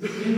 With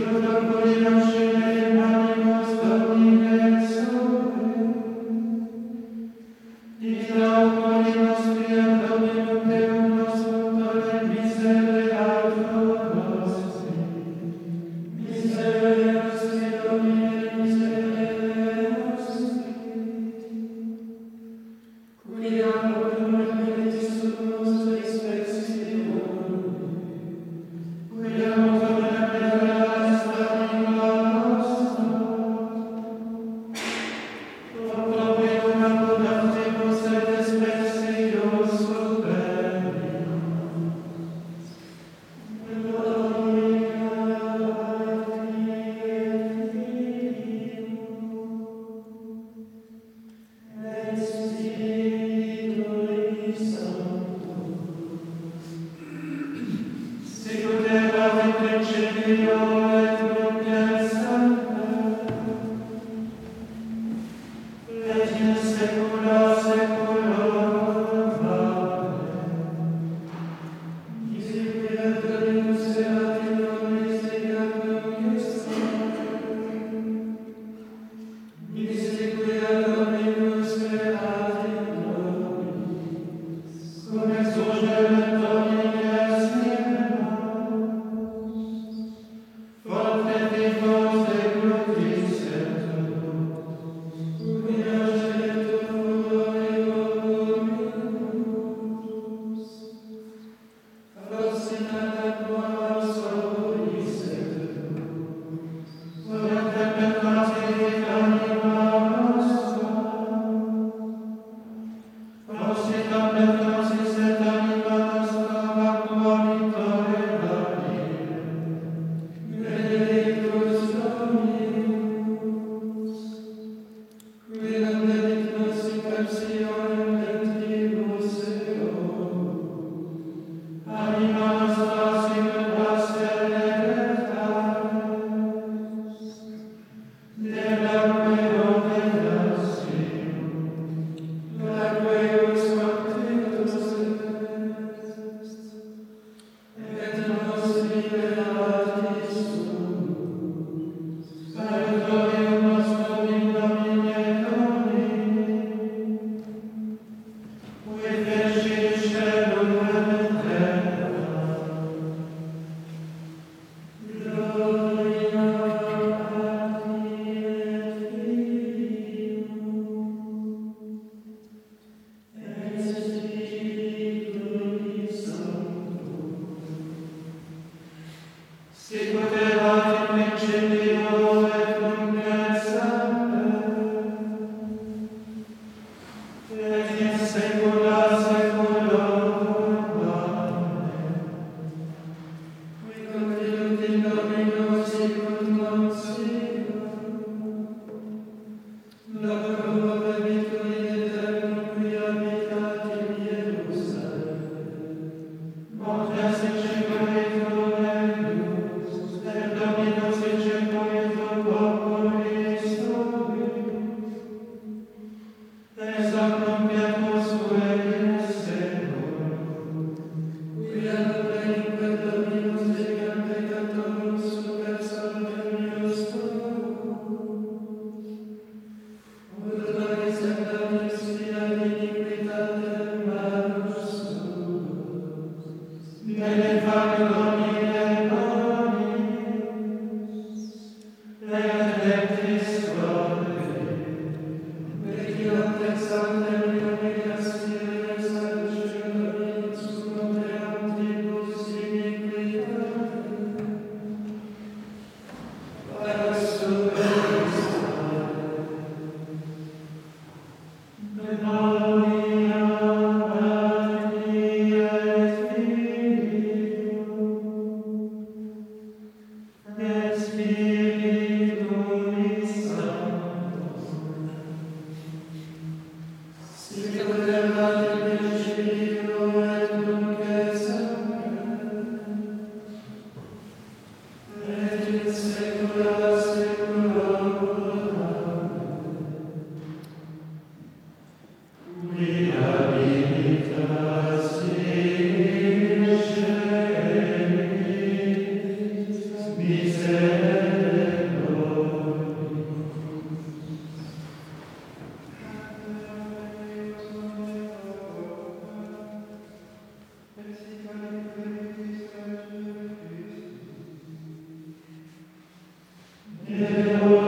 Amen. Spirit of the Yeah.